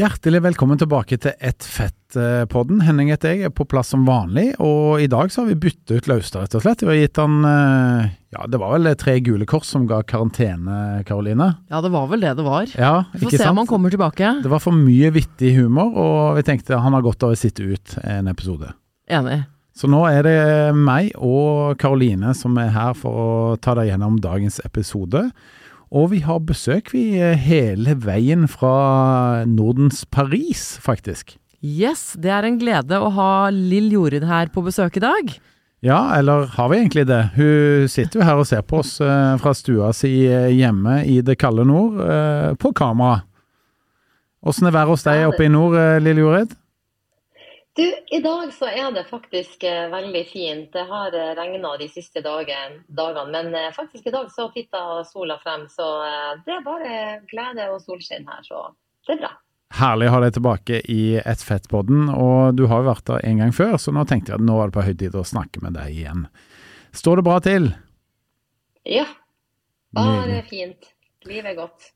Hjertelig velkommen tilbake til Ett fett-podden. Henning heter jeg, er på plass som vanlig, og i dag så har vi byttet ut Laustad, rett og slett. Vi har gitt han eh, ja, det var vel tre gule kors som ga karantene, Karoline? Ja, det var vel det det var. Ja, vi får se sant? om han kommer tilbake. Det var for mye vittig humor, og vi tenkte han har godt av å sitte ut en episode. Enig. Så nå er det meg og Karoline som er her for å ta deg gjennom dagens episode. Og vi har besøk vi hele veien fra Nordens Paris, faktisk. Yes, det er en glede å ha Lill Jorid her på besøk i dag. Ja, eller har vi egentlig det? Hun sitter jo her og ser på oss eh, fra stua si eh, hjemme i det kalde nord, eh, på kamera. Åssen er været hos deg oppe i nord, eh, Lill Jorid? Du, I dag så er det faktisk eh, veldig fint. Det har eh, regna de siste dagen, dagene, men eh, faktisk i dag så titta sola frem. Så det er bare glede og solskinn her, så det er bra. Herlig å ha deg tilbake i Et fett-podden, og du har jo vært der en gang før, så nå tenkte jeg at nå var det på høy tid å snakke med deg igjen. Står det bra til? Ja, bare fint. Livet er godt.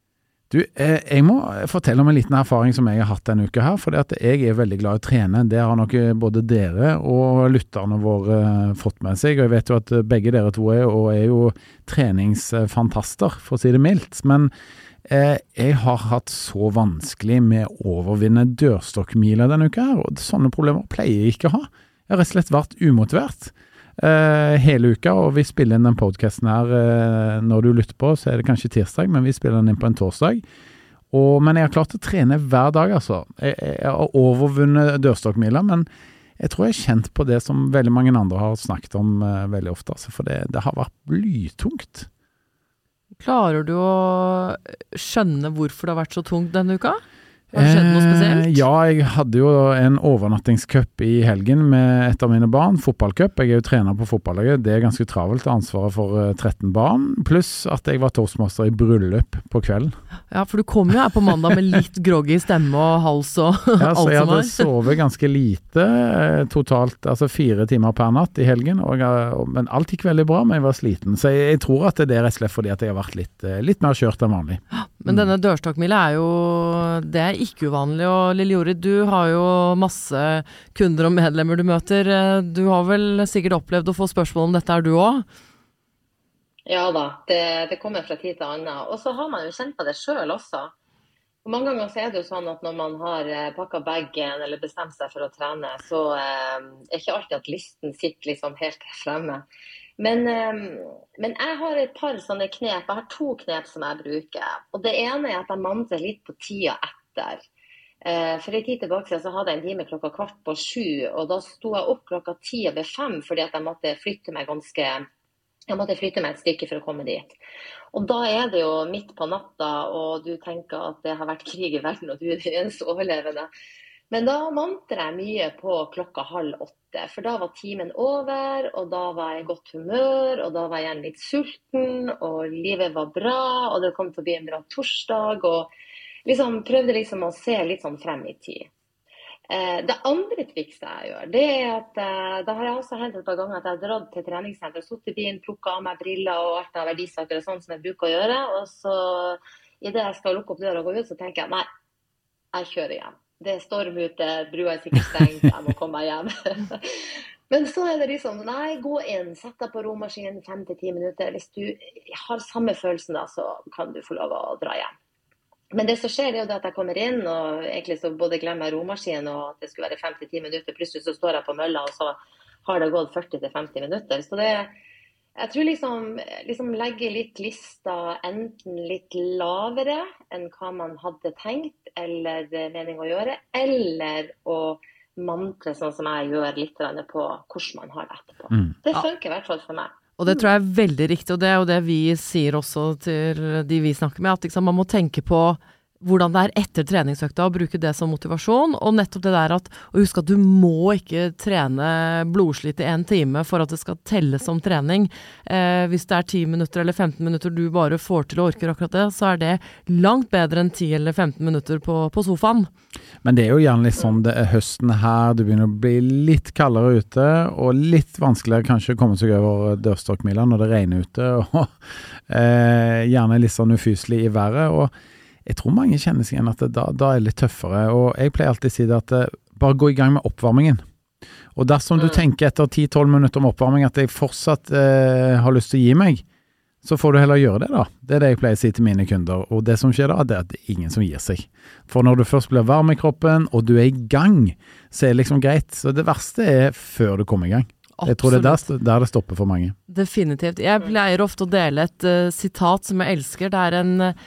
Du, eh, jeg må fortelle om en liten erfaring som jeg har hatt denne uka her. For jeg er veldig glad i å trene. Det har nok både dere og lytterne våre eh, fått med seg. Og jeg vet jo at begge dere to er, er jo treningsfantaster, for å si det mildt. Men eh, jeg har hatt så vanskelig med å overvinne dørstokkmila denne uka her. Og sånne problemer pleier jeg ikke å ha. Jeg har rett og slett vært umotivert uh, hele uka. Og vi spiller inn den podkasten her uh, når du lytter på, så er det kanskje tirsdag, men vi spiller den inn på en torsdag. Og, men jeg har klart å trene hver dag, altså. Jeg, jeg har overvunnet dørstokkmila, men jeg tror jeg har kjent på det som veldig mange andre har snakket om uh, veldig ofte. Altså, for det, det har vært blytungt. Klarer du å skjønne hvorfor det har vært så tungt denne uka? Har det skjedd noe spesielt? Eh, ja, jeg hadde jo en overnattingscup i helgen med et av mine barn. Fotballcup. Jeg er jo trener på fotballaget. Det er ganske travelt, ansvaret for 13 eh, barn. Pluss at jeg var toastmaster i bryllup på kvelden. Ja, for du kom jo her på mandag med litt groggy stemme og hals og ja, alt som var. Jeg hadde sovet ganske lite, eh, totalt altså fire timer per natt i helgen. Og, men alt gikk veldig bra, men jeg var sliten. Så jeg, jeg tror at det er rett og slett fordi at jeg har vært litt, litt mer kjørt enn vanlig. Men denne dørstokkmila er jo Det er ikke uvanlig. Og Lille Jorid, du har jo masse kunder og medlemmer du møter. Du har vel sikkert opplevd å få spørsmål om dette, er du òg? Ja da, det, det, kommer fra tid til annen. Og så har man jo kjent på det sjøl også. Og mange ganger så er det jo sånn at når man har eh, pakka bagen eller bestemt seg for å trene, så eh, er ikke alltid at listen sitter liksom helt fremme. Men, ehm, men, jeg har et par sånne knep. Jeg har to knep som jeg bruker. Og Det ene er at jeg mantrer litt på tida etter. Eh, for en tid tilbake så hadde jeg en time klokka kvart på sju, og da sto jeg opp klokka ti over fem fordi at jeg måtte flytte meg ganske jeg måtte flytte meg et stykke for å komme dit. Og Da er det jo midt på natta, og du tenker at det har vært krig i verden, og du er den eneste overlevende. Men da mantra jeg mye på klokka halv åtte, for da var timen over, og da var jeg i godt humør, og da var jeg igjen litt sulten, og livet var bra, og det kom til å bli en bra torsdag. og liksom prøvde liksom å se litt sånn frem i tid. Eh, det andre trikset jeg gjør, det er at eh, da har jeg også hendt et par ganger at jeg har dratt til treningssenter, sittet i bilen, plukka av meg briller og alt av verdisaker og sånn som jeg bruker å gjøre. Og så idet jeg skal lukke opp døra og gå ut, så tenker jeg nei, jeg kjører hjem det er storm ute, brua er sikkert stengt, jeg må komme meg hjem. Men så er det liksom Nei, gå inn, sett deg på romaskinen fem til ti minutter. Hvis du har samme følelsen, da, så kan du få lov å dra hjem. Men det som skjer, er jo det at jeg kommer inn og egentlig så både glemmer romaskinen og at det skulle være fem til ti minutter. Plutselig så står jeg på mølla, og så har det gått 40-50 minutter. Så det jeg tror liksom, liksom legge litt lista enten litt lavere enn hva man hadde tenkt eller mening å gjøre, eller å mantre sånn som jeg gjør litt på hvordan man har det etterpå. Mm. Det funker i hvert fall for meg. Og det tror jeg er veldig riktig, og det er jo det vi sier også til de vi snakker med, at liksom, man må tenke på hvordan det er etter treningsøkta å bruke det som motivasjon. Og nettopp det der at å huske at du må ikke trene blodslit i en time for at det skal telles som trening. Eh, hvis det er 10 minutter eller 15 minutter du bare får til og orker akkurat det, så er det langt bedre enn 10 eller 15 minutter på, på sofaen. Men det er jo gjerne litt sånn det er høsten her, det begynner å bli litt kaldere ute, og litt vanskeligere kanskje å komme seg over dørstokkmila når det regner ute, og eh, gjerne litt sånn ufyselig i været. og jeg tror mange kjenner seg igjen at det, da, da, er det litt tøffere. Og jeg pleier alltid å si det at eh, bare gå i gang med oppvarmingen. Og dersom du mm. tenker etter 10-12 minutter om oppvarming at jeg fortsatt eh, har lyst til å gi meg, så får du heller gjøre det, da. Det er det jeg pleier å si til mine kunder. Og det som skjer da, det er at det er ingen som gir seg. For når du først blir varm i kroppen, og du er i gang, så er det liksom greit. Så det verste er før du kommer i gang. Absolutt. Jeg tror det er der, der, det stopper for mange. Definitivt. Jeg pleier ofte å dele et uh, sitat som jeg elsker. Det er en uh,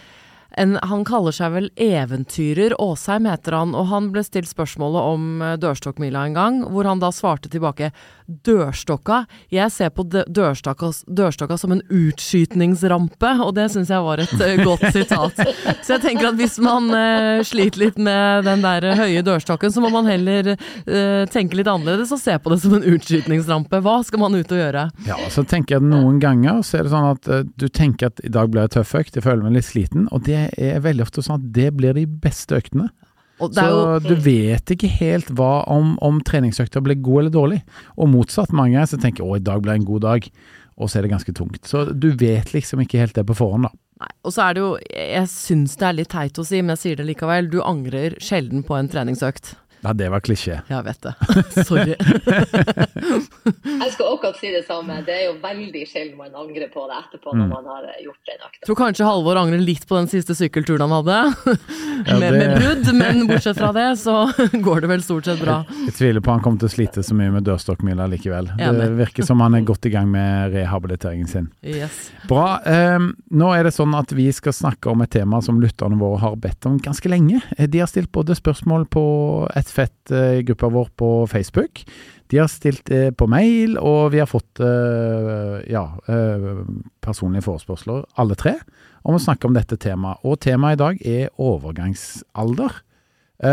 en, Han kaller seg vel Eventyrer Aasheim, heter han, og han ble stilt spørsmålet om eh, dørstokkmila en gang, hvor han da svarte tilbake dørstokka. Jeg ser på dørstokka, dørstokka som en utskytningsrampe, og det syns jeg var et uh, godt sitat. Så jeg tenker at hvis man eh, sliter litt med den der høye dørstokken, så må man heller eh, tenke litt annerledes og se på det som en utskytningsrampe. Hva skal man ut og gjøre? Ja, så tenker jeg noen ganger så er det sånn at du tenker at i dag blir det tøff økt, jeg føler meg litt sliten, og det er veldig ofte sånn at det blir de beste øktene. Så jo, du vet ikke helt hva om, om treningsøkta blir god eller dårlig. Og motsatt, mange ganger så tenker å i dag blir en god dag, og så er det ganske tungt. Så du vet liksom ikke helt det på forhånd, da. Nei, og så er det jo, jeg syns det er litt teit å si, men jeg sier det likevel, du angrer sjelden på en treningsøkt. Ja, det var klisjé. Jeg vet det. Sorry. jeg skal akkurat si det samme. Det er jo veldig sjelden man angrer på det etterpå når mm. man har gjort den økta. Tror kanskje Halvor angrer litt på den siste sykkelturen han hadde, ja, med, med, brudd. Men bortsett fra det, så går det vel stort sett bra. Jeg, jeg tviler på han kommer til å slite så mye med dørstokkmila likevel. Det virker som han er godt i gang med rehabiliteringen sin. Yes. Bra. Um, nå er det sånn at vi skal snakke om et tema som lytterne våre har bedt om ganske lenge. De har stilt både spørsmål på et Fett-gruppa vår på Facebook. De har stilt det på mail, og vi har fått eh, ja, eh, personlige forespørsler, alle tre, om å snakke om dette temaet. Og temaet i dag er overgangsalder.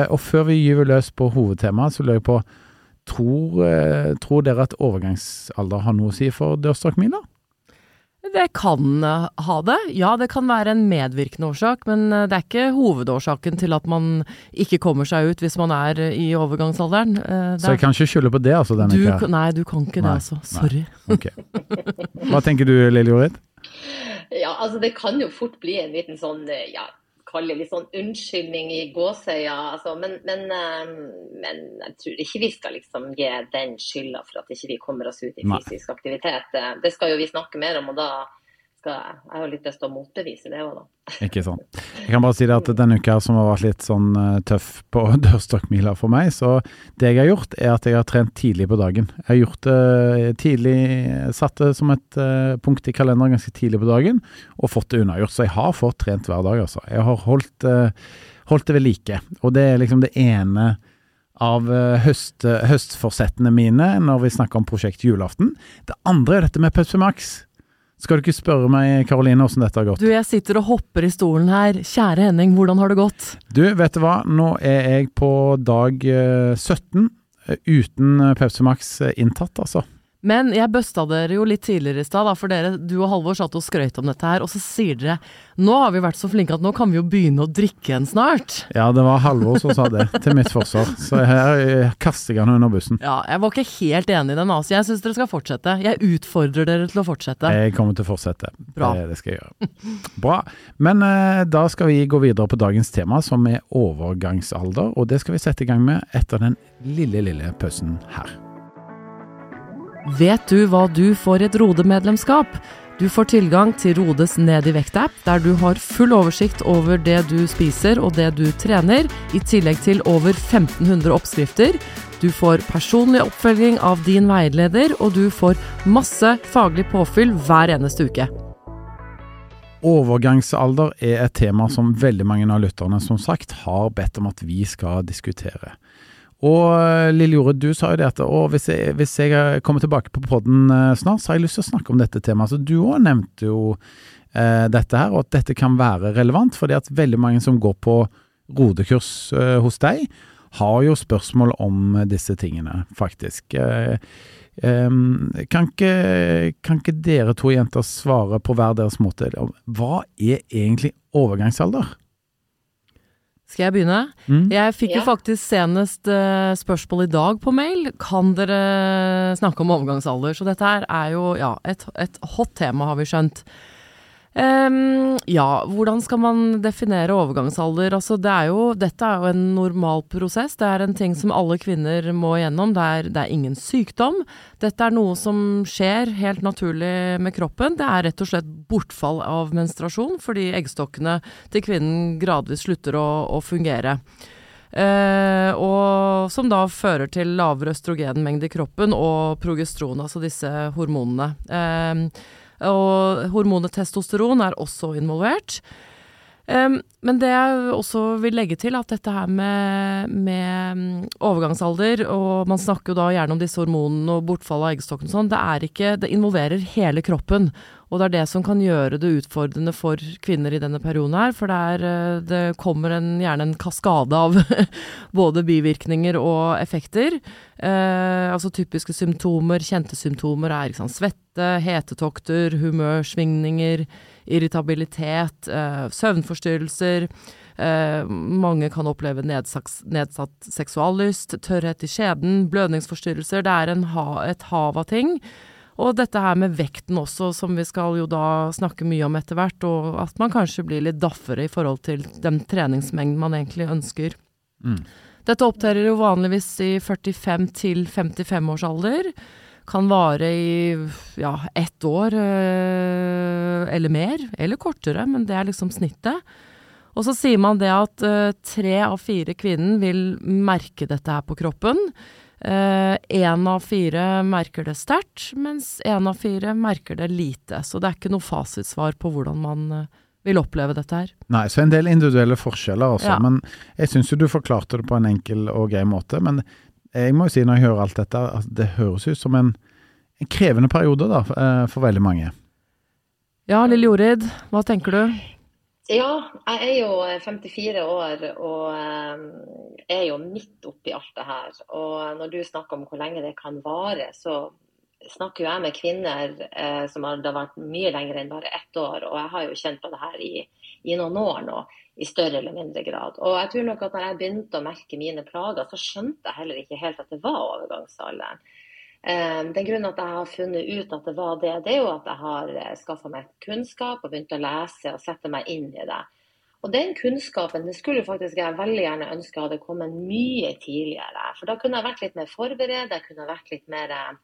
Og før vi gyver løs på hovedtemaet, så lurer jeg på tror, tror dere at overgangsalder har noe å si for dørstokkmila? Det kan eh, ha det. Ja, det kan være en medvirkende årsak, men eh, det er ikke hovedårsaken til at man ikke kommer seg ut hvis man er i overgangsalderen. Eh, så jeg kan ikke skylde på det, altså? Denne du, nei, du kan ikke nei, det, altså. Sorry. Okay. Hva tenker du, Lille Jorid? Ja, altså det kan jo fort bli en liten sånn ja, kalle litt sånn unnskyldning i gåsøya, Altså, men, men, eh, men, jeg tror ikke vi skal liksom gi den skylda for at ikke vi kommer oss ut i fysisk aktivitet. Det skal jo vi snakke mer om, og da skal jeg har litt lyst til å motbevise det òg, da. Ikke sant. Jeg kan bare si det at denne uka som har vært litt sånn uh, tøff på dørstokkmila for meg, så det jeg har gjort, er at jeg har trent tidlig på dagen. Jeg har gjort det uh, tidlig, satt det som et uh, punkt i kalenderen ganske tidlig på dagen, og fått det unnagjort. Så jeg har fått trent hver dag, altså. Jeg har holdt, holdt det ved like. Og det er liksom det ene av høst, høstforsettene mine når vi snakker om prosjekt julaften. Det andre er dette med Pepsi Max. Skal du ikke spørre meg, Karoline, hvordan dette har gått? Du, jeg sitter og hopper i stolen her. Kjære Henning, hvordan har det gått? Du, vet du hva. Nå er jeg på dag 17 eh, eh, uten Pepsi Max eh, inntatt, altså. Men jeg busta dere jo litt tidligere i stad, for dere, du og Halvor satt og skrøt om dette her, og så sier dere nå har vi vært så flinke at nå kan vi jo begynne å drikke igjen snart. Ja, det var Halvor som sa det, til mitt forsvar. Så her kaster jeg han under bussen. Ja, jeg var ikke helt enig i den, altså. Jeg syns dere skal fortsette. Jeg utfordrer dere til å fortsette. Jeg kommer til å fortsette. Bra. Det, det skal jeg gjøre. Bra. Men eh, da skal vi gå videre på dagens tema, som er overgangsalder. Og det skal vi sette i gang med etter den lille, lille pausen her. Vet du hva du får et Rode-medlemskap? Du får tilgang til Rodes Ned i vekt-app, der du har full oversikt over det du spiser og det du trener, i tillegg til over 1500 oppskrifter. Du får personlig oppfølging av din veileder, og du får masse faglig påfyll hver eneste uke. Overgangsalder er et tema som veldig mange av lytterne som sagt har bedt om at vi skal diskutere. Og eh, Lille Jorde, du sa jo det at hvis, jeg, hvis jeg kommer tilbake på podden eh, snart, så har jeg lyst til å snakke om dette temaet. Så du òg nevnte jo eh, dette her, og at dette kan være relevant. fordi at veldig mange som går på rodekurs eh, hos deg, har jo spørsmål om disse tingene, faktisk. Eh, kan, ikke, kan, ikke, dere to jenter svare på hver deres måte? Hva er egentlig overgangsalder? Skal jeg begynne? Mm. Jeg fikk ja. jo faktisk senest uh, spørsmål i dag på mail. Kan dere snakke om overgangsalder? Så dette her er jo ja, et, et hot tema, har vi skjønt. Um, ja, hvordan skal man definere overgangsalder? Altså, det er jo, dette er jo en normal prosess. Det er en ting som alle kvinner må gjennom. Det er, det er, ingen sykdom. Dette er noe som skjer helt naturlig med kroppen. Det er rett og slett bortfall av menstruasjon fordi eggstokkene til kvinnen gradvis slutter å, å fungere. Uh, og som da fører til lavere østrogenmengde i kroppen og progesteron, altså disse hormonene. Uh, og hormonet testosteron er også involvert. Um, men det jeg også vil legge til, at dette her med, med, mm, overgangsalder, og man snakker jo da gjerne om disse hormonene og bortfall av eggstokken og sånn, det Det involverer hele kroppen. Og det er det som kan gjøre det utfordrende for kvinner i denne perioden her. For det, er, eh, det kommer en, gjerne en kaskade av både bivirkninger og effekter. Uh, altså typiske symptomer, kjente symptomer er sant, svette, hetetokter, humørsvingninger irritabilitet, eh, søvnforstyrrelser. Eh, mange kan oppleve nedsatt, nedsatt seksuallyst, tørrhet i skjeden, blødningsforstyrrelser. Det er ha, et hav av ting. Og dette her med vekten også, som vi skal jo da snakke mye om etter hvert, og at man kanskje blir litt daffere i forhold til den treningsmengden man egentlig ønsker. Mm. Dette opptrer jo vanligvis i 45 til 55 års alder kan vare i ja, ett år øh, eller mer, eller kortere, men det er liksom snittet. Og så sier man det at øh, tre av fire kvinner vil merke dette her på kroppen. Én uh, av fire merker det sterkt, mens én av fire merker det lite. Så det er ikke noe fasitsvar på hvordan man vil oppleve dette her. Nei, så en del individuelle forskjeller også. Ja. Men jeg syns jo du forklarte det på en enkel og grei måte. Men jeg må jo si når jeg hører alt dette, at det høres ut som en, en krevende periode da, eh, for veldig mange. Ja, Lille Jorid, hva tenker du? Ja, jeg er jo 54 år og eh, er jo midt oppi alt det her. Og når du snakker om hvor lenge det kan vare, så snakker jo jeg med kvinner eh, som har vært mye lenger enn bare ett år. Og jeg har jo kjent på det her i, i noen år nå i større eller mindre grad. Og jeg tror nok at når jeg begynte å merke mine plager, så skjønte jeg heller ikke helt at det var overgangsalderen. Um, den grunnen at jeg har funnet ut at det var det, det er jo at jeg har eh, skaffa meg kunnskap og begynt å lese og sette meg inn i det. Og den kunnskapen det skulle faktisk jeg veldig gjerne ønske hadde kommet mye tidligere. For da kunne jeg vært litt mer forberedt, jeg kunne vært litt mer eh,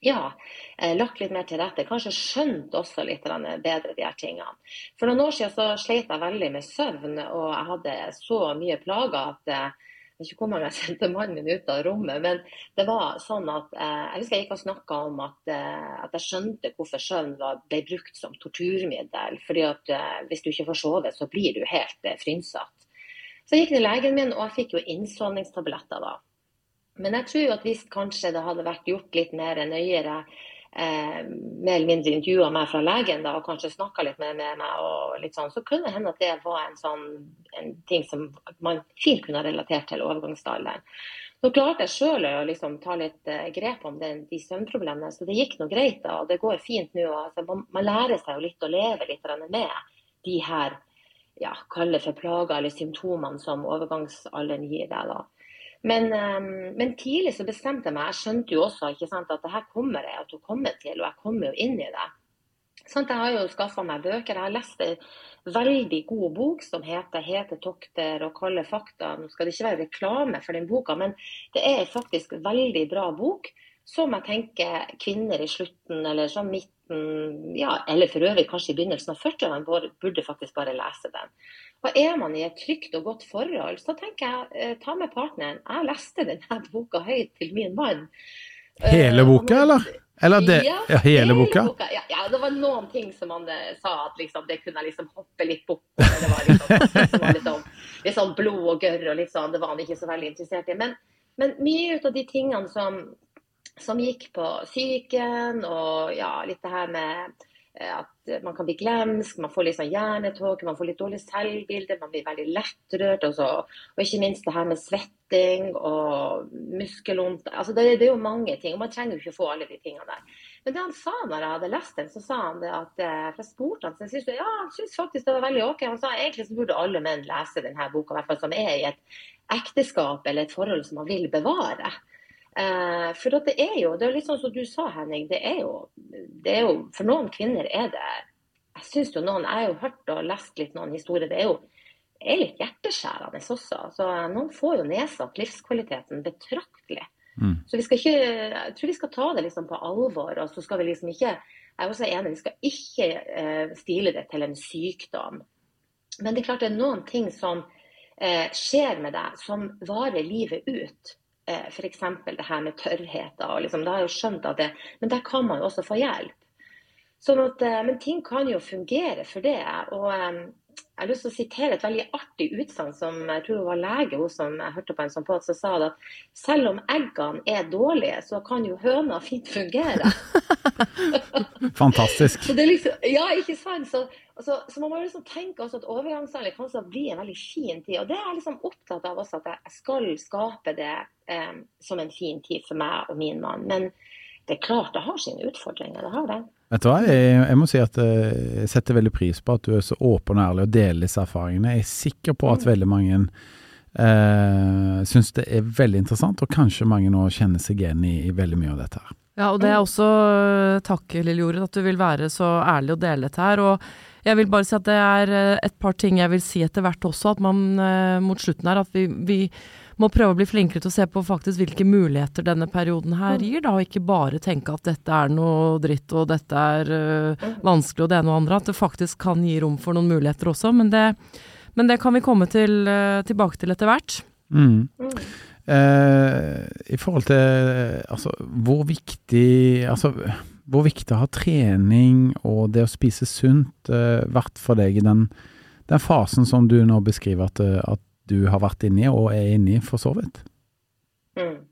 ja, eh, lagt litt mer til rette. Kanskje skjønt også litt bedre de her tingene. For noen år siden så sleit jeg veldig med søvn, og jeg hadde så mye plager at eh, jeg vet ikke hvor mange jeg sendte mannen min ut av rommet, men det var sånn at eh, jeg husker jeg gikk og snakka om at, at, jeg skjønte hvorfor søvn ble brukt som torturmiddel. fordi at hvis du ikke får sove, så blir du helt frynsatt. Så jeg gikk til legen min, og jeg fikk jo innsovningstabletter da. Men jeg tror at hvis kanskje det hadde vært gjort litt mer nøyere, eh, mer eller mindre intervjua meg fra legen da, og kanskje snakka litt mer med meg, og litt sånn, så kunne det hende at det var en sånn en ting som man fint kunne ha relatert til overgangsalderen. Nå klarte jeg sjøl å liksom ta litt eh, grep om den, de søvnproblemene, så det gikk nå greit. da, og Det går fint nå. Altså, man, man, lærer seg jo litt å leve litt med de her ja, kalle for plager eller symptomene som overgangsalderen gir deg. da. Men, um, men, tidlig så bestemte jeg meg. Jeg skjønte jo også sant, at det her kommer jeg til å komme til, og jeg kommer jo inn i det. Sånn, jeg har jo skaffa meg bøker. Jeg har lest en veldig god bok som heter 'Hetetokter og kalde fakta'. Nå skal det ikke være reklame for den boka, men det er faktisk en veldig bra bok som jeg tenker kvinner i slutten eller sånn midten, ja, eller for øvrig kanskje i begynnelsen av 40-årene burde faktisk bare lese den. Og er man i et trygt og godt forhold, så tenker jeg eh, ta med partneren. Jeg leste denne boka høyt til min mann. Hele eh, boka, eller? Eller det, ja, ja, hele, hele boka? boka. Ja, ja, det var noen ting som han eh, sa at liksom, det kunne liksom hoppe litt bort. Det var liksom, det var liksom, litt sånn blod og gørr og litt sånn, det var han ikke så veldig interessert i. Men, men mye ut av de tingene som, som gikk på psyken og ja, litt det her med at man kan bli glemsk, man får litt sånn hjernetåke, man får litt dårlig selvbilde, man blir veldig lettrørt. Og, så, og ikke minst det her med svetting og muskelvondt. Altså det, det, er jo mange ting, og man trenger jo ikke å få alle de tingene der. Men det han sa når jeg hadde lest den, så sa han det at fra For jeg spurte han, så jeg synes, ja, han syntes faktisk det var veldig OK. Han sa egentlig så burde alle menn lese denne boka, i hvert fall som er i et ekteskap eller et forhold som man vil bevare. Eh, for det er jo det er litt sånn som du sa, Henning. Det er jo, det er jo For noen kvinner er det Jeg syns jo noen Jeg har jo hørt og lest litt noen historier. Det er jo er litt hjerteskjærende også. Altså, noen får jo nedsatt livskvaliteten betraktelig. Mm. Så vi skal ikke Jeg tror vi skal ta det liksom på alvor. Og så skal vi liksom ikke Jeg er også enig, vi skal ikke eh, stile det til en sykdom. Men det er klart det er noen ting som eh, skjer med deg, som varer livet ut. Eh, F.eks. det her med tørrheter. Og liksom, da har jeg jo skjønt at det, Men der kan man jo også få hjelp. Sånn at, eh, men ting kan jo fungere for det. og eh, jeg har lyst til å sitere et veldig artig utsagn som jeg tror det var lege hun som jeg hørte på en sånn på, som sa det at selv om eggene er dårlige, så kan jo høna fint fungere. Fantastisk. Liksom, ja, ikke sant. Så, altså, så, man må liksom tenke også at overgangsalder kan også bli en veldig fin tid. Og det er jeg liksom opptatt av også, at jeg skal skape det eh, som en fin tid for meg og min mann. Men det er klart det har sine utfordringer. det har det. Vet du hva, jeg, jeg, må si at eh, jeg setter veldig pris på at du er så åpen og ærlig og deler disse erfaringene. Jeg er sikker på at mm. veldig mange eh, syns det er veldig interessant, og kanskje mange nå kjenner seg igjen i, i veldig mye av dette her. Ja, og det er også eh, takk, Lille Jorunn, at du vil være så ærlig og dele dette her. Og jeg vil bare si at det er eh, et par ting jeg vil si etter hvert også, at man mot slutten her, at vi, vi må prøve å bli flinkere til å se på faktisk hvilke muligheter denne perioden her gir, da, og ikke bare tenke at dette er noe dritt og dette er uh, vanskelig og det ene og andre. At det faktisk kan gi rom for noen muligheter også. Men det, men det kan vi komme til, uh, tilbake til etter hvert. Mm. Uh, I forhold til altså, hvor viktig altså, hvor viktig har trening og det å spise sunt vært for deg i den, den fasen som du nå beskriver at, at du har vært inni og er inni, for så vidt? Mm.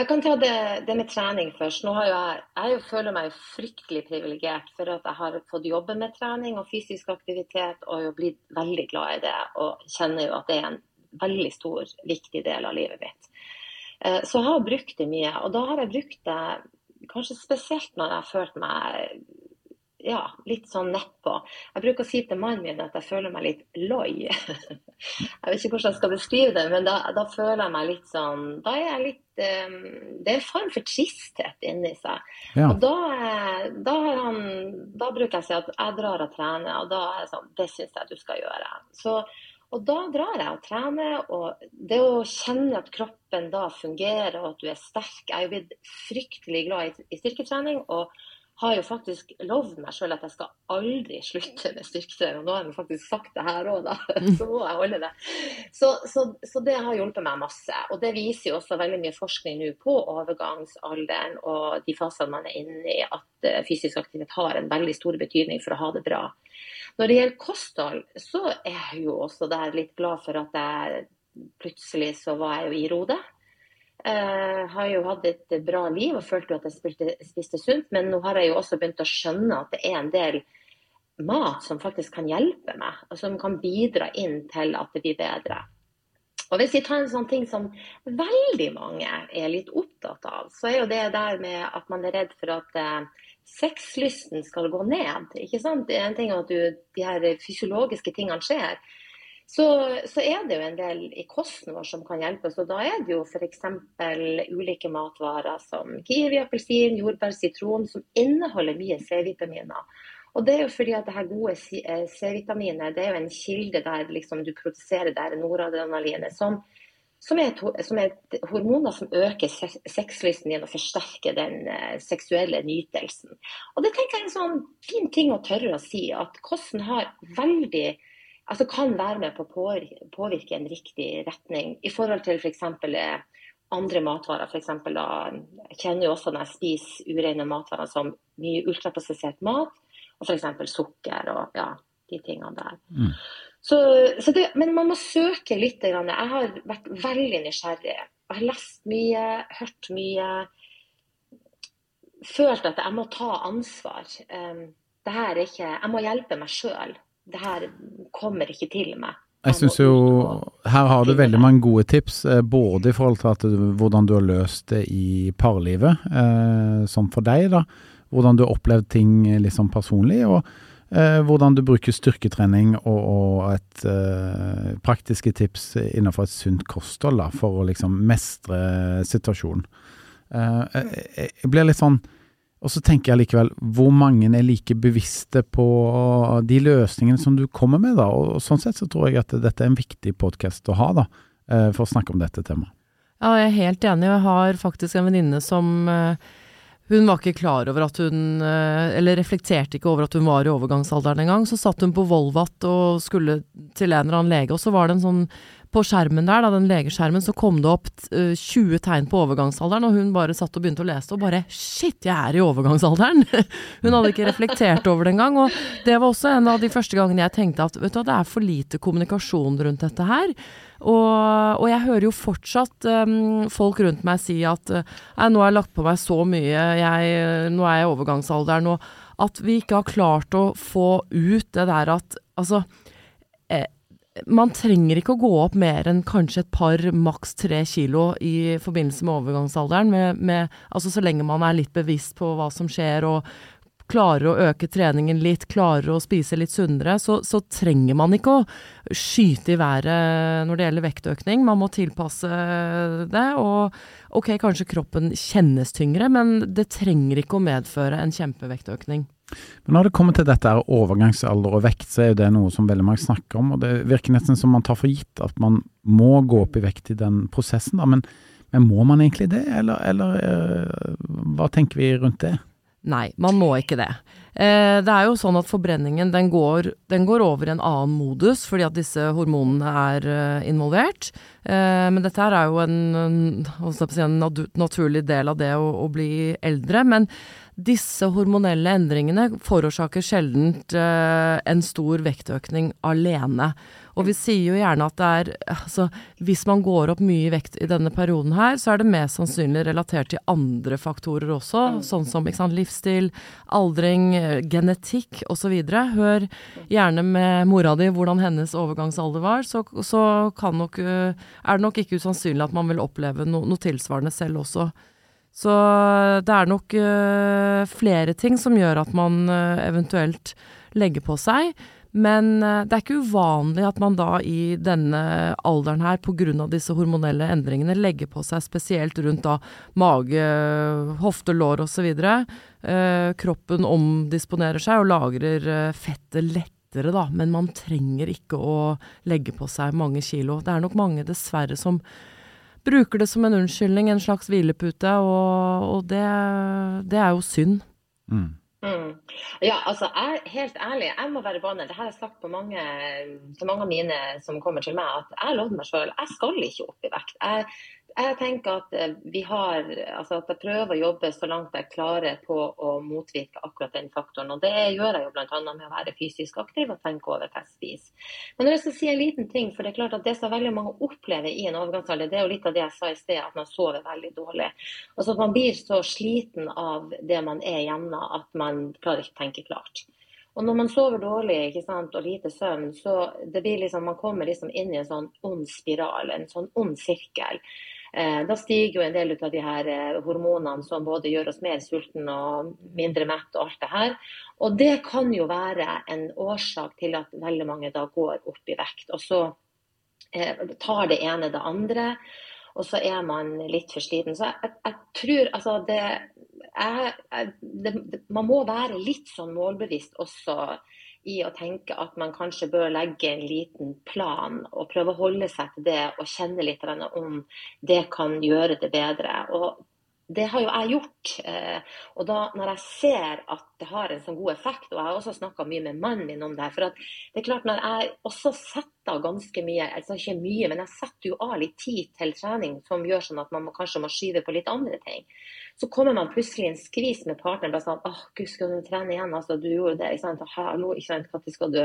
Jeg kan ta det, det, med trening først. Nå har jeg, jeg føler meg fryktelig privilegert for at jeg har fått jobbe med trening og fysisk aktivitet og jo blitt veldig glad i det. Og kjenner jo at det er en veldig stor, viktig del av livet mitt. Eh, så jeg har brukt det mye. Og da har jeg brukt det kanskje spesielt når jeg har følt meg ja, litt sånn nedpå. Jeg bruker å si til mannen min at jeg føler meg litt loi. Jeg vet ikke hvordan jeg skal beskrive det, men da, da føler jeg meg litt sånn Da er jeg litt um, Det er en form for tristhet inni seg. Ja. Og da, da, han, da, bruker jeg å si at jeg drar og trener, og da er jeg sånn Det syns jeg du skal gjøre. Så, og da drar jeg og trener, og det å kjenne at kroppen da fungerer, og at du er sterk Jeg er jo blitt fryktelig glad i, i styrketrening. og har jo faktisk lovd meg sjøl at jeg skal aldri slutte med styrketrening. Nå har jeg faktisk sagt det her òg, da. Så må jeg holde det. Så, så, så, det har hjulpet meg masse. Og det viser jo også veldig mye forskning nå på overgangsalderen og de fasene man er inne i, at eh, fysisk aktivitet har en veldig stor betydning for å ha det bra. Når det gjelder kosthold, så er jeg jo også der litt glad for at jeg plutselig så var jeg jo i Rode. Uh, har jo hatt et bra liv og følte at jeg spilte, spiste sunt, men nå har jeg jo også begynt å skjønne at det er en del mat som faktisk kan hjelpe meg, og som kan bidra inn til at det blir bedre. Og Hvis vi tar en sånn ting som veldig mange er litt opptatt av, så er jo det der med at man er redd for at uh, sexlysten skal gå ned. ikke sant? Det er en ting at du, de her fysiologiske tingene skjer, så, så, er det jo en del i kosten vår som kan hjelpe oss. og Da er det jo f.eks. ulike matvarer som kiwi, appelsin, jordbær, sitron, som inneholder mye C-vitaminer. Og det er jo fordi at det her gode eh, C-vitaminet det er jo en kilde der liksom du produserer der noradrenalinet, som, som, er et, som er et hormoner som øker sexlysten din og forsterker den uh, seksuelle nytelsen. Og det tenker jeg er en sånn fin ting å tørre å si, at kosten har veldig altså kan være med på å påvirke en riktig retning i forhold til f.eks. Eh, andre matvarer. For eksempel, da, jeg kjenner jo også når jeg spiser urene matvarer som mye ultraprosessert mat, og f.eks. sukker og ja, de tingene der. Mm. Så, så det, men man må søke litt. Jeg har vært veldig nysgjerrig. Jeg har lest mye, hørt mye. Følt at jeg må ta ansvar. Um, det her er ikke Jeg må hjelpe meg sjøl. Det her kommer ikke til meg. Jeg syns jo her har du veldig mange gode tips, eh, både i forhold til at, hvordan du har løst det i parlivet, eh, som for deg, da. Hvordan du har opplevd ting liksom personlig, og eh, hvordan du bruker styrketrening og, og et eh, praktiske tips innenfor et sunt kosthold da, for å liksom mestre situasjonen. Eh, jeg, jeg blir litt sånn og så tenker jeg likevel, hvor mange er like bevisste på de løsningene som du kommer med, da? Og sånn sett så tror jeg at dette er en viktig podkast å ha, da, eh, for å snakke om dette temaet. Ja, jeg er helt enig. Jeg har faktisk en venninne som eh, hun var ikke klar over at hun eh, Eller reflekterte ikke over at hun var i overgangsalderen engang. Så satt hun på Volvat og skulle til en eller annen lege, og så var det en sånn på skjermen der, da, den legeskjermen, så kom det opp uh, eh, 20 tegn på overgangsalderen, og hun bare satt og begynte å lese og bare Shit, jeg er i overgangsalderen! hun hadde ikke reflektert over det engang. Og det var også en av de første gangene jeg tenkte at vet du, det er for lite kommunikasjon rundt dette her. Og, og jeg hører jo fortsatt um, folk rundt meg si at nå har jeg lagt på meg så mye, jeg, nå er jeg i overgangsalderen, og at vi ikke har klart å få ut det der at altså man trenger ikke å gå opp mer enn kanskje et par, maks tre kilo i forbindelse med overgangsalderen, med, med, altså så lenge man er litt bevisst på hva som skjer og klarer å øke treningen litt, klarer å spise litt sunnere, så, så, trenger man ikke å skyte i været når det gjelder vektøkning. Man må tilpasse det. Og ok, kanskje kroppen kjennes tyngre, men det trenger ikke å medføre en kjempevektøkning. Men når det kommer til dette her overgangsalder og vekt, så er det noe som veldig mange snakker om. og Det virker nesten som man tar for gitt at man må gå opp i vekt i den prosessen. da, Men, men må man egentlig det, eller, eller øh, hva tenker vi rundt det? Nei, man må ikke det. Eh, det er jo sånn at forbrenningen den går, den går, over i en annen modus fordi at disse hormonene er uh, involvert. Eh, men dette her er jo en, en, en, naturlig del av det å, å bli eldre. Men disse hormonelle endringene forårsaker sjelden uh, en stor vektøkning alene. Og vi sier jo gjerne at det er altså, Hvis man går opp mye i vekt i denne perioden her, så er det mest sannsynlig relatert til andre faktorer også, mm. sånn som sant, livsstil, aldring, genetikk osv. Hør gjerne med mora di hvordan hennes overgangsalder var, så, så nok, er det nok ikke usannsynlig at man vil oppleve no, noe tilsvarende selv også. Så det er nok uh, flere ting som gjør at man uh, eventuelt legger på seg. Men uh, det er ikke uvanlig at man da i denne alderen her, pga. disse hormonelle endringene, legger på seg spesielt rundt da mage, hofte, lår osv. Uh, kroppen omdisponerer seg og lagrer fettet lettere, da. Men man trenger ikke å legge på seg mange kilo. Det er nok mange, dessverre, som bruker det som en unnskyldning, en slags hvilepute, og, og det, det, er jo synd. Mm. Mm. Ja, altså, jeg, helt ærlig, jeg må være banel. Det har jeg sagt mange, til mange av mine som kommer til meg, at jeg lovde meg sjøl jeg skal ikke opp i vekt. Jeg jeg tenker at eh, vi har, altså at jeg prøver å jobbe så langt jeg klarer på å motvirke akkurat den faktoren. og Det gjør jeg jo bl.a. med å være fysisk aktiv og tenke over hva jeg spiser. Men jeg skal si en liten ting, for det er klart at det som veldig mange opplever i en overgangsalder, det er jo litt av det jeg sa i sted, at man sover veldig dårlig. Altså at Man blir så sliten av det man er gjennom at man klarer ikke å tenke klart. Og når man sover dårlig ikke sant, og lite søvn, så det blir liksom, man kommer liksom inn i en sånn ond spiral, en sånn ond sirkel. Eh, da stiger jo en del av de her eh, hormonene som både gjør oss mer sulten og mindre mett og alt det her. Og det kan jo være en årsak til at veldig mange da går opp i vekt. Og så eh, tar det ene det andre, og så er man litt for sliten. Så jeg, jeg tror altså det, jeg, det, Man må være litt sånn målbevisst også i å tenke at man kanskje bør legge en liten plan og prøve å holde seg til det og kjenne litt om det kan gjøre det bedre. Og det har jo jeg gjort. Eh, og da når jeg ser at det har en sånn god effekt, og jeg har også snakka mye med mannen min om det her, for det er klart når jeg også setter av ganske mye, altså ikke mye, men jeg setter jo av litt tid til trening som gjør sånn at man må, kanskje må skyve på litt andre ting, så kommer man plutselig i en skvis med partneren. bare sånn, åh, gud, skal du trene igjen? altså Du gjorde det. ikke sant, Hallo, ikke sant, når skal du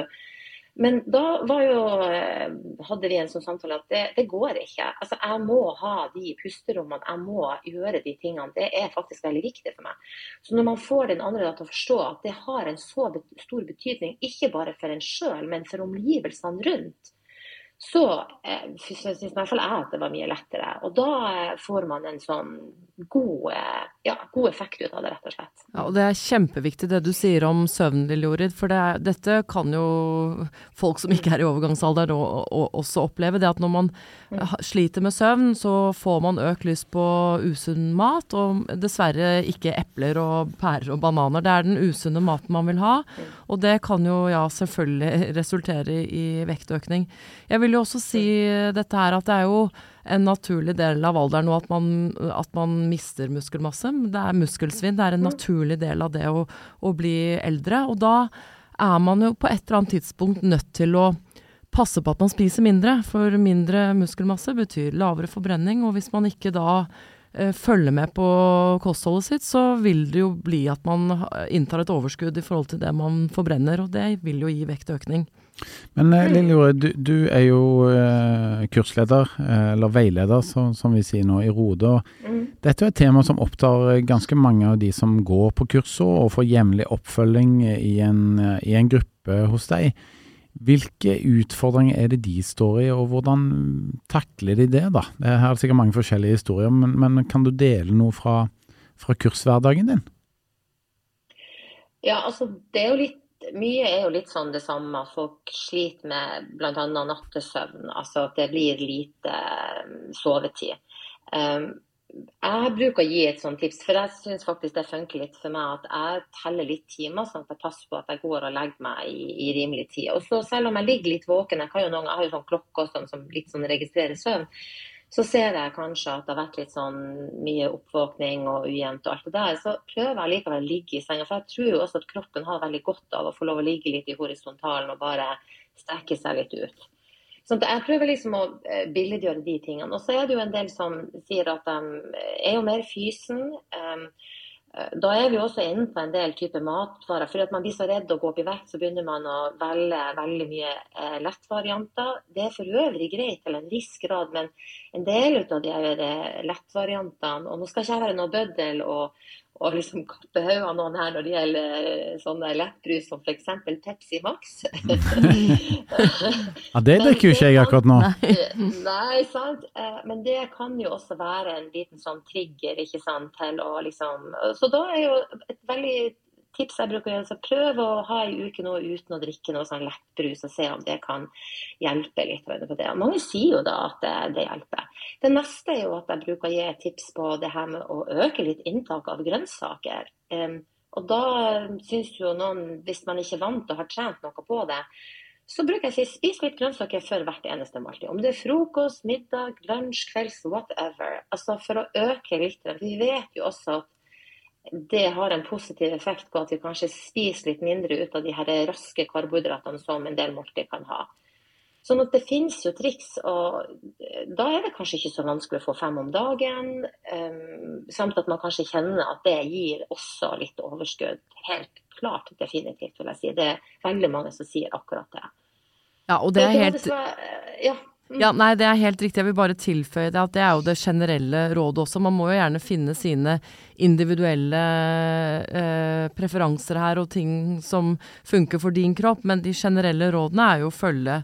Men da jo, eh, hadde vi en sånn samtale at det, det, går ikke. Altså, Jeg må ha de pusterommene, jeg må gjøre de tingene. Det er faktisk veldig viktig for meg. Så når man får den andre til å forstå at det har en så stor betydning, ikke bare for en sjøl, men for omgivelsene rundt, så eh, syns i hvert fall jeg at det var mye lettere. Og da eh, får man en sånn god, eh, ja, god effekt ut av det, rett og slett. Ja, og Det er kjempeviktig det du sier om søvn, Lille Jorid. For det er, dette kan jo folk som ikke er i overgangsalderen også oppleve. Det at når man mm. sliter med søvn, så får man økt lyst på usunn mat. Og dessverre ikke epler og pærer og bananer. Det er den usunne maten man vil ha. Mm. Og det kan jo ja, selvfølgelig resultere i vektøkning. Jeg vil jo også si dette her at det er jo en naturlig del av alderen at man, at man mister muskelmasse. Det er muskelsvinn. Det er en naturlig del av det å, å bli eldre. Og da er man jo på et eller annet tidspunkt nødt til å passe på at man spiser mindre. For mindre muskelmasse betyr lavere forbrenning. Og hvis man ikke da eh, følger med på kostholdet sitt, så vil det jo bli at man inntar et overskudd i forhold til det man forbrenner. Og det vil jo gi vektøkning. Men eh, du, du, er jo eh, kursleder, eh, eller veileder som, som, vi sier nå, i Rode. Mm. Dette er et tema som opptar ganske mange av de som går på kurset og får jevnlig oppfølging i en, i en, gruppe hos deg. Hvilke utfordringer er det de står i, og hvordan takler de det? da? Det er sikkert mange forskjellige historier, men, men kan du dele noe fra, fra kurshverdagen din? Ja, altså det er jo litt mye er jo litt sånn det samme. at Folk sliter med bl.a. nattesøvn. Altså at det blir lite um, sovetid. Um, jeg bruker å gi et sånt tips, for jeg syns faktisk det funker litt for meg at jeg teller litt timer, sånn at jeg passer på at jeg går og legger meg i, i rimelig tid. Og så Selv om jeg ligger litt våken, jeg, jo noen, jeg har jo sånn klokke også, som litt sånn registrerer søvn, så ser jeg kanskje at det har vært litt sånn mye oppvåkning og ujevnt og alt det der, så prøver jeg likevel å ligge i senga. For jeg tror jo også at kroppen har veldig godt av å få lov å ligge litt i horisontalen og bare strekke seg litt ut. Så jeg prøver liksom å eh, billedgjøre de tingene. Og så er det jo en del som sier at de er jo mer fysen. Eh, da er vi også inne på en del typer matvarer. For at man blir så redd å gå opp i vekt, så begynner man å velge veldig mye eh, lettvarianter. Det er for øvrig greit til en viss grad, men en del av de eh, lettvariantene Og nå skal ikke jeg være noe bøddel og, og liksom kappe hodet av noen her når det gjelder eh, sånne lettbrus som f.eks. Pepsi Max. ja, det drikker jo ikke jeg akkurat nå. Nei, sant. Eh, men det kan jo også være en liten sånn trigger, ikke sant, til å liksom Så da er jo et veldig tips jeg bruker å gjøre, så prøv å ha en uke nå uten å drikke noe sånn lettbrus, og se om det kan hjelpe litt på det. Og mange sier jo da at det, hjelper. Det neste er jo at jeg bruker å gi tips på det her med å øke litt inntak av grønnsaker. Og da syns jo noen, hvis man ikke er vant og har trent noe på det, så bruker jeg å si spis litt grønnsaker før hvert eneste måltid. Om det er frokost, middag, lunsj, kvelds, whatever. Altså for å øke litt. Vi vet jo også at det har en positiv effekt på at vi kanskje spiser litt mindre ut av de her raske karbohydratene som en del måltid kan ha. Sånn at det finnes jo triks, og da er det kanskje ikke så vanskelig å få fem om dagen. Um, samt at man kanskje kjenner at det gir også litt overskudd. Helt klart, definitivt, vil jeg si. Det er veldig mange som sier akkurat det. Ja, og det er helt... Ja. Ja, nei, det er helt riktig. Jeg vil bare tilføye det at det er jo det generelle rådet også. Man må jo gjerne finne sine individuelle eh, preferanser her og ting som funker for din kropp, men de generelle rådene er jo å følge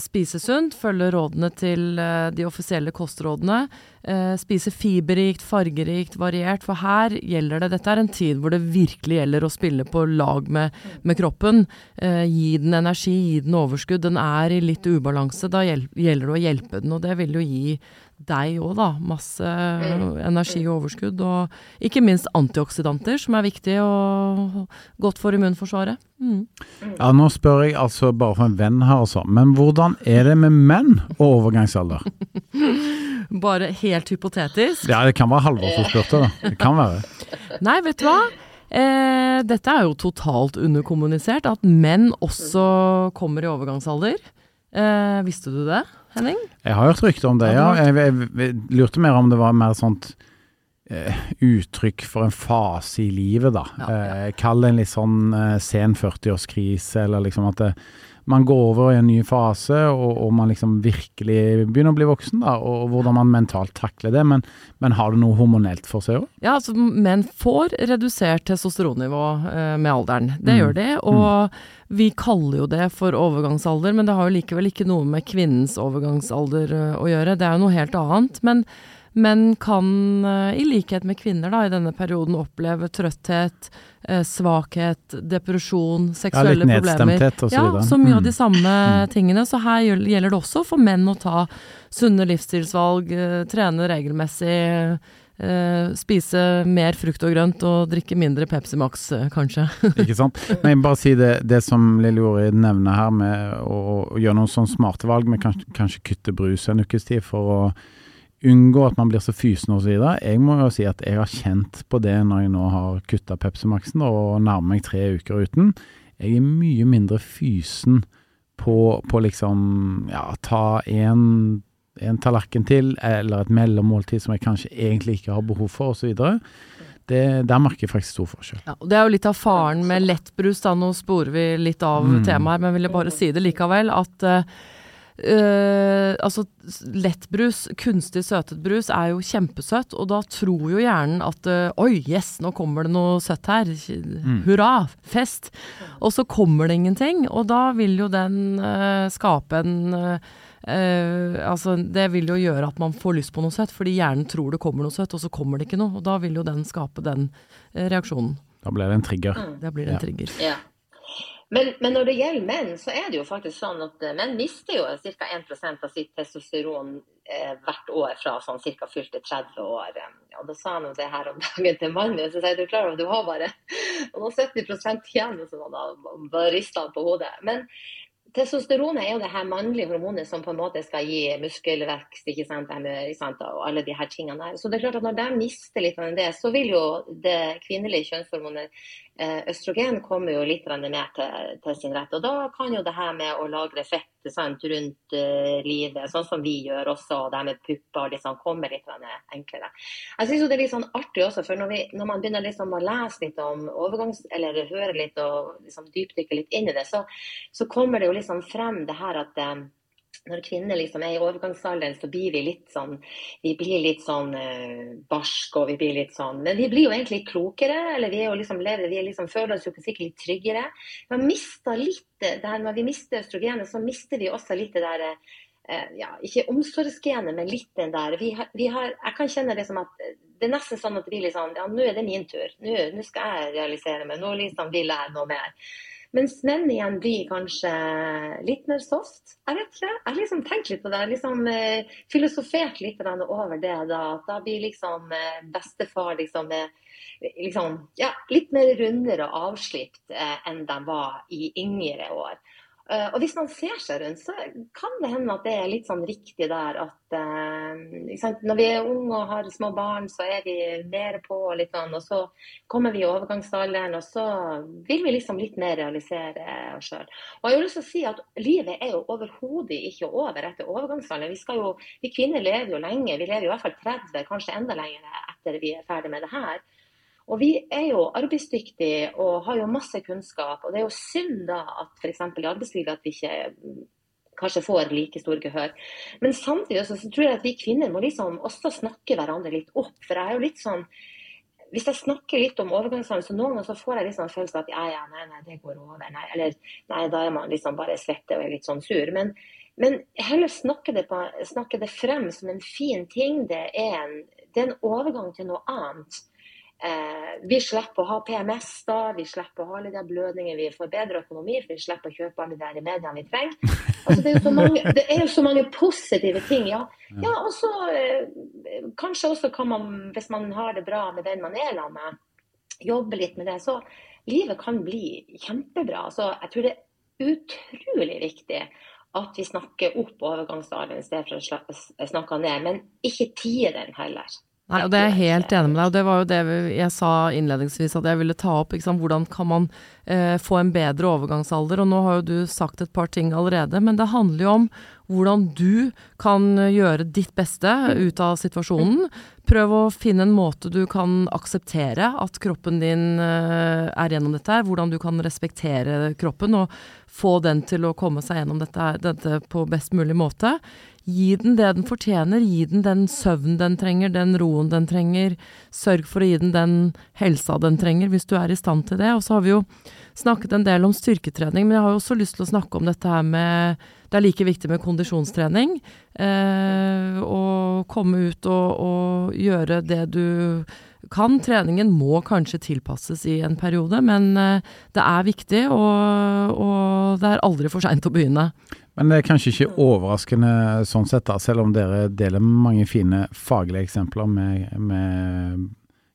spise sunt, følge rådene til uh, de offisielle kostrådene. Uh, spise fiberrikt, fargerikt, variert. For her gjelder det Dette er en tid hvor det virkelig gjelder å spille på lag med, med kroppen. Uh, gi den energi, gi den overskudd. Den er i litt ubalanse. Da gjelder det å hjelpe den, og det vil jo gi deg òg, da. Masse energi og overskudd. Og ikke minst antioksidanter, som er viktig og godt for immunforsvaret. Mm. Ja, nå spør jeg altså bare for en venn her, altså. Men hvordan er det med menn og overgangsalder? bare helt hypotetisk? Ja, det kan være Halvor som spurte, da. Det kan være. Nei, vet du hva. Eh, dette er jo totalt underkommunisert, at menn også kommer i overgangsalder. Eh, visste du det? Henning? Jeg har hørt rykter om det, ja. Jeg, jeg, jeg, lurte mer om det var mer sånt eh, uttrykk for en fase i livet, da. Ja, ja. Uh, kall det en litt sånn uh, sen 40-årskrise, eller liksom at det, man går over i en ny fase, og, og, man liksom virkelig begynner å bli voksen, da, og, og hvordan man mentalt takler det. Men, men har det noe hormonelt for seg òg? Ja, altså menn får redusert testosteronnivå eh, med alderen. Det mm. gjør de. Og mm. vi kaller jo det for overgangsalder, men det har jo likevel ikke noe med kvinnens overgangsalder uh, å gjøre. Det er jo noe helt annet. men men kan, eh, i likhet med kvinner da, i denne perioden, oppleve trøtthet, eh, svakhet, depresjon, seksuelle ja, problemer. Og så, ja, så mye av de mm. samme mm. tingene. Så her gjelder det også for menn å ta sunne livsstilsvalg, eh, trene regelmessig. Uh, spise mer frukt og grønt og drikke mindre Pepsi Max, uh, kanskje. Ikke sant. Men jeg bare si det, det som Lille Jorid nevner her, med å, å, gjøre noen sånne smarte valg, med kanskje, kanskje kutte brus en ukes tid for å unngå at man blir så fysen osv. Jeg må jo si at jeg har kjent på det når jeg nå har kutta Pepsi Max-en og nærmer meg tre uker uten. Jeg er mye mindre fysen på, på liksom ja, ta en, en tallerken til, eller et mellommåltid som jeg kanskje egentlig ikke har behov for, osv. Der merker jeg faktisk stor forskjell. Ja, og Det er jo litt av faren med lettbrus, da. Nå sporer vi litt av mm. temaet her, men vil jeg bare si det likevel. At uh, Uh, altså, lettbrus, kunstig søtet brus, er jo kjempesøtt, og da tror jo hjernen at uh, Oi, yes, nå kommer det noe søtt her. Mm. Hurra! Fest! Og så kommer det ingenting, og da vil jo den uh, skape en altså, det vil jo gjøre at man får lyst på noe søtt, fordi hjernen tror det kommer noe søtt, og så kommer det ikke noe. Og da vil jo den skape den reaksjonen. Da blir det en trigger. Mm. Da blir det en ja. trigger. Ja. Men, men, når det gjelder menn, så er det jo faktisk sånn at eh, menn mister jo ca. 1% av sitt testosteron eh, hvert år fra sånn ca. fylte 30 år. Og da sa han jo det her om dagen til mannen min, så sier du klar over du har bare 70 igjen. Og sånn, og bare rista han på hodet. Men Testosteronet er jo det her mannlige hormonet som på en måte skal gi muskelvekst ikke sant, sant, og alle de her tingene der. Så det er klart at når de mister litt av det, så vil jo det kvinnelige kjønnshormonet Eh, østrogen kommer jo litt mer til, til, sin rett. og Da kan jo det her med å lagre fett sant, rundt uh, livet, sånn som vi gjør også, og det her med pupper, liksom, kommer litt enklere. Jeg synes jo Det er litt sånn artig også, for når, vi, når man begynner liksom å lese litt om overgangs... Eller høre litt og liksom dypdykke litt inn i det, så, så kommer det jo liksom frem det her at um, når kvinner liksom er i overgangsalderen, så blir vi litt sånn vi blir litt sånn eh, barske og vi blir litt sånn Men vi blir jo egentlig klokere, eller vi er jo liksom lever, vi liksom, føler oss jo sikkert litt tryggere. Vi har mista litt det her, Når vi mister østrogenet, så mister vi også litt det der eh, ja, Ikke omsorgsgenet, men litt den der vi har, vi har, Jeg kan kjenne det som at det er nesten sånn at vi liksom Ja, nå er det min tur. Nå, nå skal jeg realisere meg. Nå liksom vil jeg noe mer. Mens menn igjen blir kanskje litt mer soft. Jeg vet ikke. Jeg har liksom tenkt litt på det. liksom eh, Filosofert litt over det. Da da blir liksom eh, bestefar liksom, eh, liksom ja, litt mer rundere og avslipt eh, enn de var i yngre år. Uh, og hvis man ser seg rundt, så kan det hende at det er litt sånn riktig der at uh, Når vi er unge og har små barn, så er vi mer på, litt sånn, og så kommer vi i overgangsalderen, og så vil vi liksom litt mer realisere oss sjøl. Og jeg har lyst til å si at livet er jo overhodet ikke over etter overgangsalderen. Vi, jo, vi kvinner lever jo lenge, vi lever i hvert fall 30, kanskje enda lenger etter vi er ferdig med det her. Og vi er jo arbeidsdyktige og har jo masse kunnskap. Og det er jo synd da at f.eks. i arbeidslivet at vi ikke mm, kanskje får like stor gehør. Men samtidig så, tror jeg at vi kvinner må liksom også snakke hverandre litt opp. For jeg er jo litt sånn hvis jeg snakker litt om overgangsalderen, så noen ganger så får jeg litt sånn følelse av at ja, ja, nei, nei, det går over. Nei, eller nei, da er man liksom bare svette og er litt sånn sur. Men, men heller snakke det, på, snakke det, frem som en fin ting. Det er en, det er en overgang til noe annet. Eh, vi slipper å ha PMS da, vi slipper å ha alle de blødningene, vi får bedre økonomi, for vi slipper å kjøpe alle de mediene vi trenger. Altså, det, er mange, det, er jo så mange, positive ting. Ja, ja og så eh, kanskje også kan man, hvis man har det bra med den man er sammen med, jobbe litt med det. Så livet kan bli kjempebra. Så jeg tror det er utrolig viktig at vi snakker opp overgangsalderen i stedet for å snakke ned, men ikke tie den heller. Nei, og det er jeg helt enig med deg, og det var jo det jeg sa innledningsvis at jeg ville ta opp. Hvordan kan man eh, få en bedre overgangsalder? Og nå har jo du sagt et par ting allerede, men det handler jo om hvordan du kan gjøre ditt beste ut av situasjonen. Prøv å finne en måte du kan akseptere at kroppen din eh, er gjennom dette her. Hvordan du kan respektere kroppen og få den til å komme seg gjennom dette, dette på best mulig måte. Gi den det den fortjener. Gi den den søvnen den trenger, den roen den trenger. Sørg for å gi den den helsa den trenger, hvis du er i stand til det. Og så har vi jo snakket en del om styrketrening, men jeg har jo også lyst til å snakke om dette her med Det er like viktig med kondisjonstrening. Eh, å komme ut og, og gjøre det du kan. Treningen må kanskje tilpasses i en periode, men eh, det er viktig, og, og det er aldri for seint å begynne. Men det er kanskje ikke overraskende sånn sett, da, selv om dere deler mange fine faglige eksempler med, med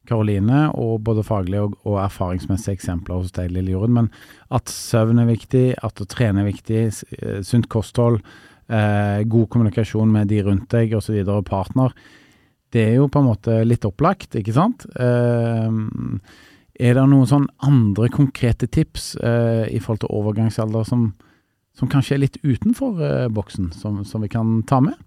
Karoline, og både faglige og, og, erfaringsmessige eksempler hos deg, Lille Jorunn. Men at søvn er viktig, at å trene er viktig, eh, sunt kosthold, eh, god kommunikasjon med de rundt deg osv., og, og partner, det er jo på en måte litt opplagt, ikke sant? Eh, er det noen sånn andre konkrete tips eh, i forhold til overgangsalder som, som kanskje er litt utenfor eh, boksen, som, som vi kan ta med?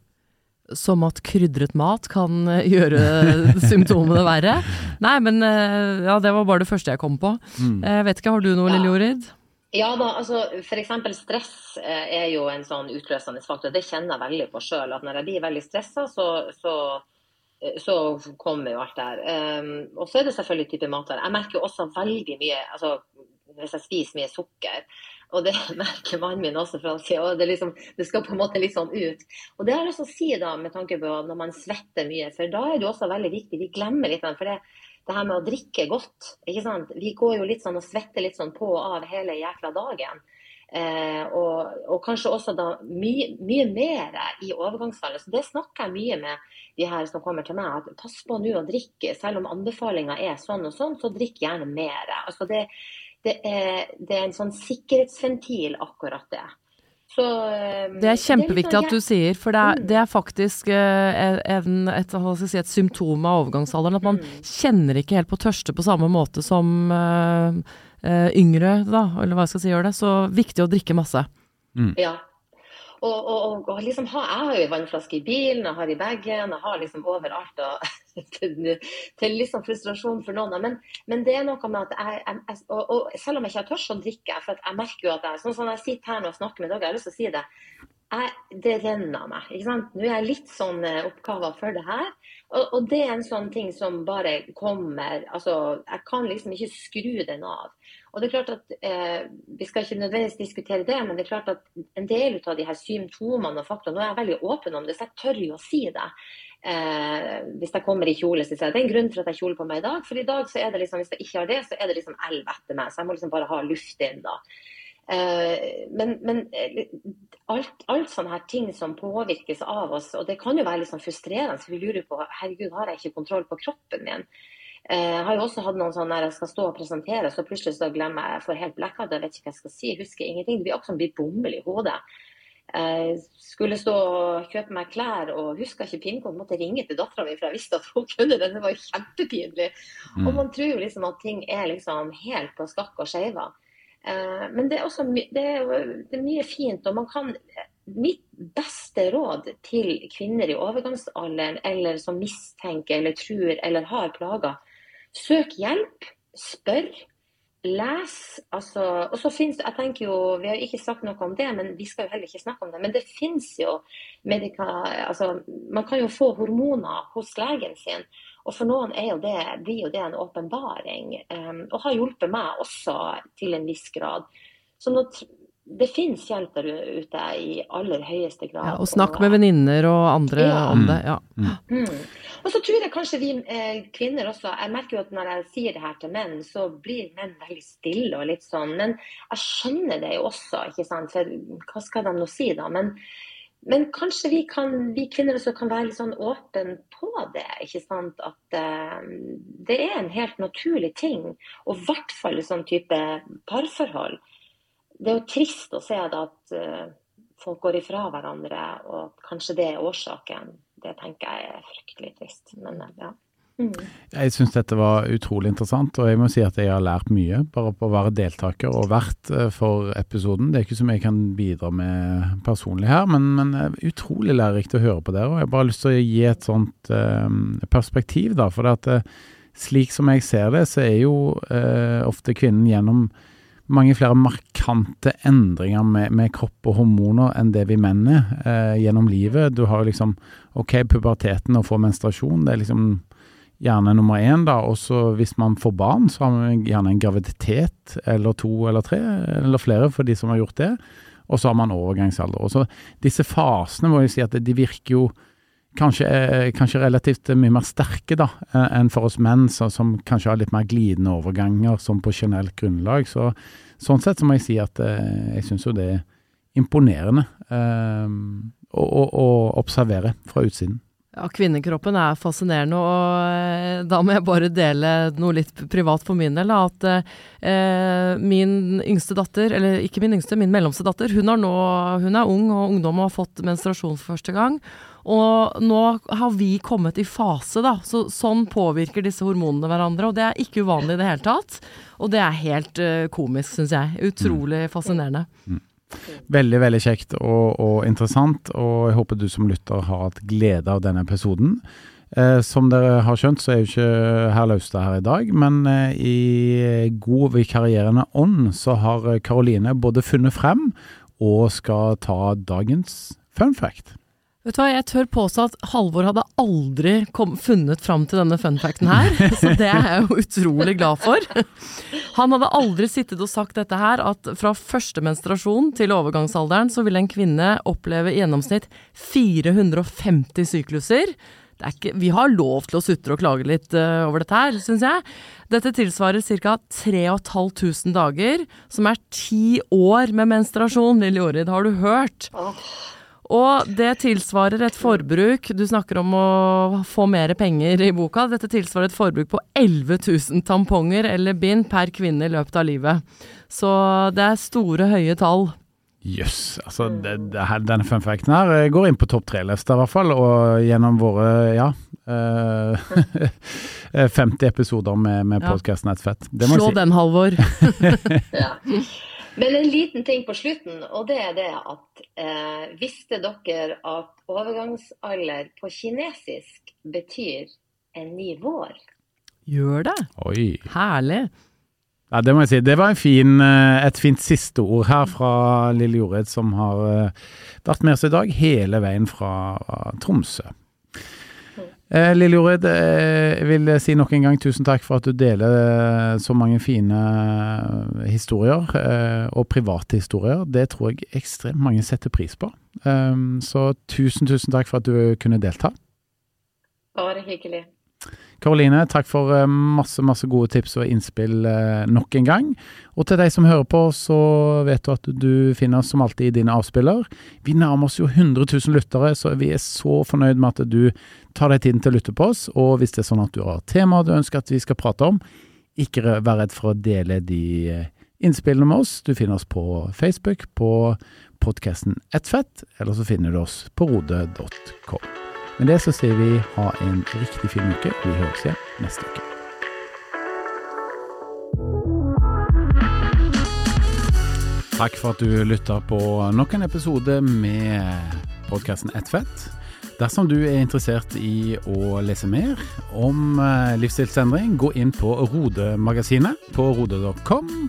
som at krydret mat kan eh, gjøre symptomene verre. Nei, men eh, ja, det var bare det første jeg kom på. Mm. Jeg vet ikke, har du noe, ja. Lille Jorid? Ja da, altså f.eks. stress er jo en sånn utløsende faktor. Det kjenner jeg veldig på sjøl. At når jeg blir veldig stressa, så, så, så, kommer jo alt det her. Um, og så er det selvfølgelig type mat der. Jeg merker også veldig mye altså hvis jeg spiser mye sukker og det merker mannen min også, for han sier at det, liksom, det, skal på en måte litt sånn ut. Og det har jeg lyst til å si da, med tanke på når man svetter mye, for da er det også veldig viktig. Vi glemmer litt for det, det her med å drikke godt. ikke sant? Vi går jo litt sånn og svetter litt sånn på og av hele jækla dagen. Eh, og, og, kanskje også da mye, mye mer i overgangsfallet. Så det snakker jeg mye med de her som kommer til meg. at Pass på nå å drikke, selv om anbefalinga er sånn og sånn, så drikk gjerne mer. Altså det, det er, det er en sånn sikkerhetsventil, akkurat det. Så, um, det er kjempeviktig det er sånn, at du sier, for det er, mm. det er faktisk uh, en, et, si, et, symptom av overgangsalderen. At man mm. kjenner ikke helt på tørste på samme måte som uh, uh, yngre, da, eller hva jeg skal si gjør det. Så viktig å drikke masse. Mm. Ja, og, og, og liksom ha, jeg har jo en vannflaske i bilen, jeg har i bagen, jeg har liksom overalt. Og, til, til liksom frustrasjon for noen. Men, men, det er noe med at jeg, jeg og, og, selv om jeg ikke har tørst å drikke, for jeg merker jo at jeg, sånn som jeg sitter her og snakker med dere, jeg har lyst til å si det. Jeg, det renner meg. ikke sant? Nå er jeg litt sånn oppgava oppgaver for det her. Og, og, det er en sånn ting som bare kommer altså Jeg kan liksom ikke skru den av. Og det er klart at eh, Vi skal ikke nødvendigvis diskutere det, men det er klart at en del av de her symptomene og faktorene Nå er jeg veldig åpen om det, så jeg tør jo å si det. Eh, hvis jeg kommer i kjole, så sier jeg det er en grunn for at jeg kjoler på meg i dag. For i dag så er det liksom, hvis jeg ikke har det, så er det liksom elv etter meg. Så jeg må liksom bare ha luft inn da. Eh, men, men eh, alt, alt, sånne her ting som påvirkes av oss, og det kan jo være litt sånn frustrerende, for vi lurer på herregud, har jeg ikke kontroll på kroppen min? Eh, jeg har jo også hatt noen sånne der jeg skal stå og presentere, så plutselig så glemmer jeg, jeg får helt blackout, jeg vet ikke hva jeg skal si, jeg husker ingenting. Det blir akkurat som blir bomull i hodet. Jeg skulle stå og kjøpe meg klær og huska ikke pinnkoden. Måtte ringe til dattera mi, for jeg visste at hun kunne den. Det var jo kjempepinlig. Mm. Og man tror jo liksom at ting er liksom helt på skakk og skeiva. Eh, men det er også det er, det er mye fint. Og man kan Mitt beste råd til kvinner i overgangsalderen eller som mistenker eller tror eller har plager, Søk hjelp, spør, les. Altså, og så finnes jeg tenker jo, Vi har ikke sagt noe om det, men vi skal jo heller ikke snakke om det. Men det finnes jo medika, altså, Man kan jo få hormoner hos legen sin. Og for noen jo det, blir jo det en åpenbaring. Um, og har hjulpet meg også til en viss grad. Så nå det finnes hjelp der ute i aller høyeste grad. Ja, og snakk med venninner og andre ja. om det. ja. Mm. Mm. Og så tror jeg kanskje vi eh, kvinner også Jeg merker jo at når jeg sier det her til menn, så blir menn veldig stille og litt sånn. Men jeg skjønner det jo også, ikke sant. For hva skal de nå si, da? Men, men kanskje vi, kan, vi, kvinner også kan være litt sånn åpne på det. ikke sant? At eh, det er en helt naturlig ting. Og i hvert fall i sånn type parforhold det er jo trist å se at uh, folk går ifra hverandre, og kanskje det er årsaken. Det tenker jeg er fryktelig trist. Men uh, ja. Mm. Jeg syns dette var utrolig interessant, og jeg må si at jeg har lært mye bare på å være deltaker og vert eh, for episoden. Det er ikke så mye jeg kan bidra med personlig her, men, men er utrolig lærerikt å høre på dere. Og jeg har bare lyst til å gi et sånt eh, perspektiv, da. For det at, eh, slik som jeg ser det, så er jo eh, ofte kvinnen gjennom mange flere markante endringer med, med, kropp og hormoner enn det vi menn er eh, gjennom livet. Du har jo liksom OK, puberteten og få menstruasjon, det er liksom gjerne nummer én, da. Og så hvis man får barn, så har man gjerne en graviditet eller to eller tre, eller flere for de som har gjort det. Og så har man overgangsalder. Og så disse fasene må jeg si at de virker jo kanskje, kanskje relativt mye mer sterke da, enn for oss menn, så, som kanskje har litt mer glidende overganger som på generelt grunnlag. Så, sånn sett så må jeg si at eh, jeg syns jo det er imponerende eh, å, å, å observere fra utsiden. Ja, kvinnekroppen er fascinerende, og eh, da må jeg bare dele noe litt privat for min del. At eh, min yngste datter, eller ikke min yngste, min mellomste datter, hun, nå, hun er ung og ungdom og har fått menstruasjon for første gang. Og nå har vi kommet i fase, da. Så, sånn påvirker disse hormonene hverandre. Og det er ikke uvanlig i det hele tatt. Og det er helt uh, komisk, syns jeg. Utrolig mm. fascinerende. Mm. Veldig, veldig kjekt og, og, interessant, og jeg håper du som lytter har hatt glede av denne episoden. Eh, som dere har skjønt, så er jo ikke herr Laustad her i dag, men eh, i god vikarierende ånd så har Karoline både funnet frem og skal ta dagens fun fact. Vet du hva, Jeg tør påstå at Halvor hadde aldri kom, funnet fram til denne funfacten her, så det er jeg jo utrolig glad for. Han hadde aldri sittet og sagt dette her, at fra første menstruasjon til overgangsalderen så vil en kvinne oppleve i gjennomsnitt 450 sykluser. Ikke, vi har lov til å sutre og klage litt uh, over dette her, syns jeg. Dette tilsvarer ca. 3500 dager, som er ti år med menstruasjon. Lille Jorid, har du hørt? Oh. Og det tilsvarer et forbruk Du snakker om å få mer penger i boka. Dette tilsvarer et forbruk på 11 000 tamponger eller bind per kvinne i løpet av livet. Så det er store, høye tall. Jøss. Yes, altså det, det her, denne funfacten her eh, går inn på topp tre-lista, i hvert fall. Og gjennom våre, ja uh, eh, 50 episoder med, med podkasten Nettfett. Slå si. den, Halvor. ja. Men en liten ting på slutten, og det er det at eh, visste dere at overgangsalder på kinesisk betyr en ny vår? Gjør det? Oi. Herlig. Ja, det må jeg si. Det var fin, eh, et fint siste ord her fra Lille Jorid, som har eh, vært med oss i dag hele veien fra Tromsø. Eh, Lille Jorid, eh, jeg vil si nok en gang tusen takk for at du deler eh, så mange fine historier, og private historier. Det tror jeg ekstremt mange setter pris på. Så tusen, tusen takk for at du kunne delta. Bare hyggelig. Karoline, takk for eh, masse, masse gode tips og innspill eh, nok en gang. Og til deg som hører på, så vet du at du finner oss som alltid i dine avspiller. Vi nærmer oss jo 100 000 lyttere, så vi er så fornøyd med at du tar deg tiden til å lytte på oss. Og hvis det er sånn at du har temaer du ønsker at vi skal prate om, ikke vær redd for å dele de eh, innspillene med oss. Du finner oss på Facebook, på podkasten Ettfett, eller så finner du oss på rode.com. Med det så sier vi ha en riktig fin uke. Vi høres igjen neste uke. Takk for at du lytta på nok en episode med podkasten Ett fett. Dersom du er interessert i å lese mer om eh, livsstilsendring, gå inn på Rode-magasinet på rode.com.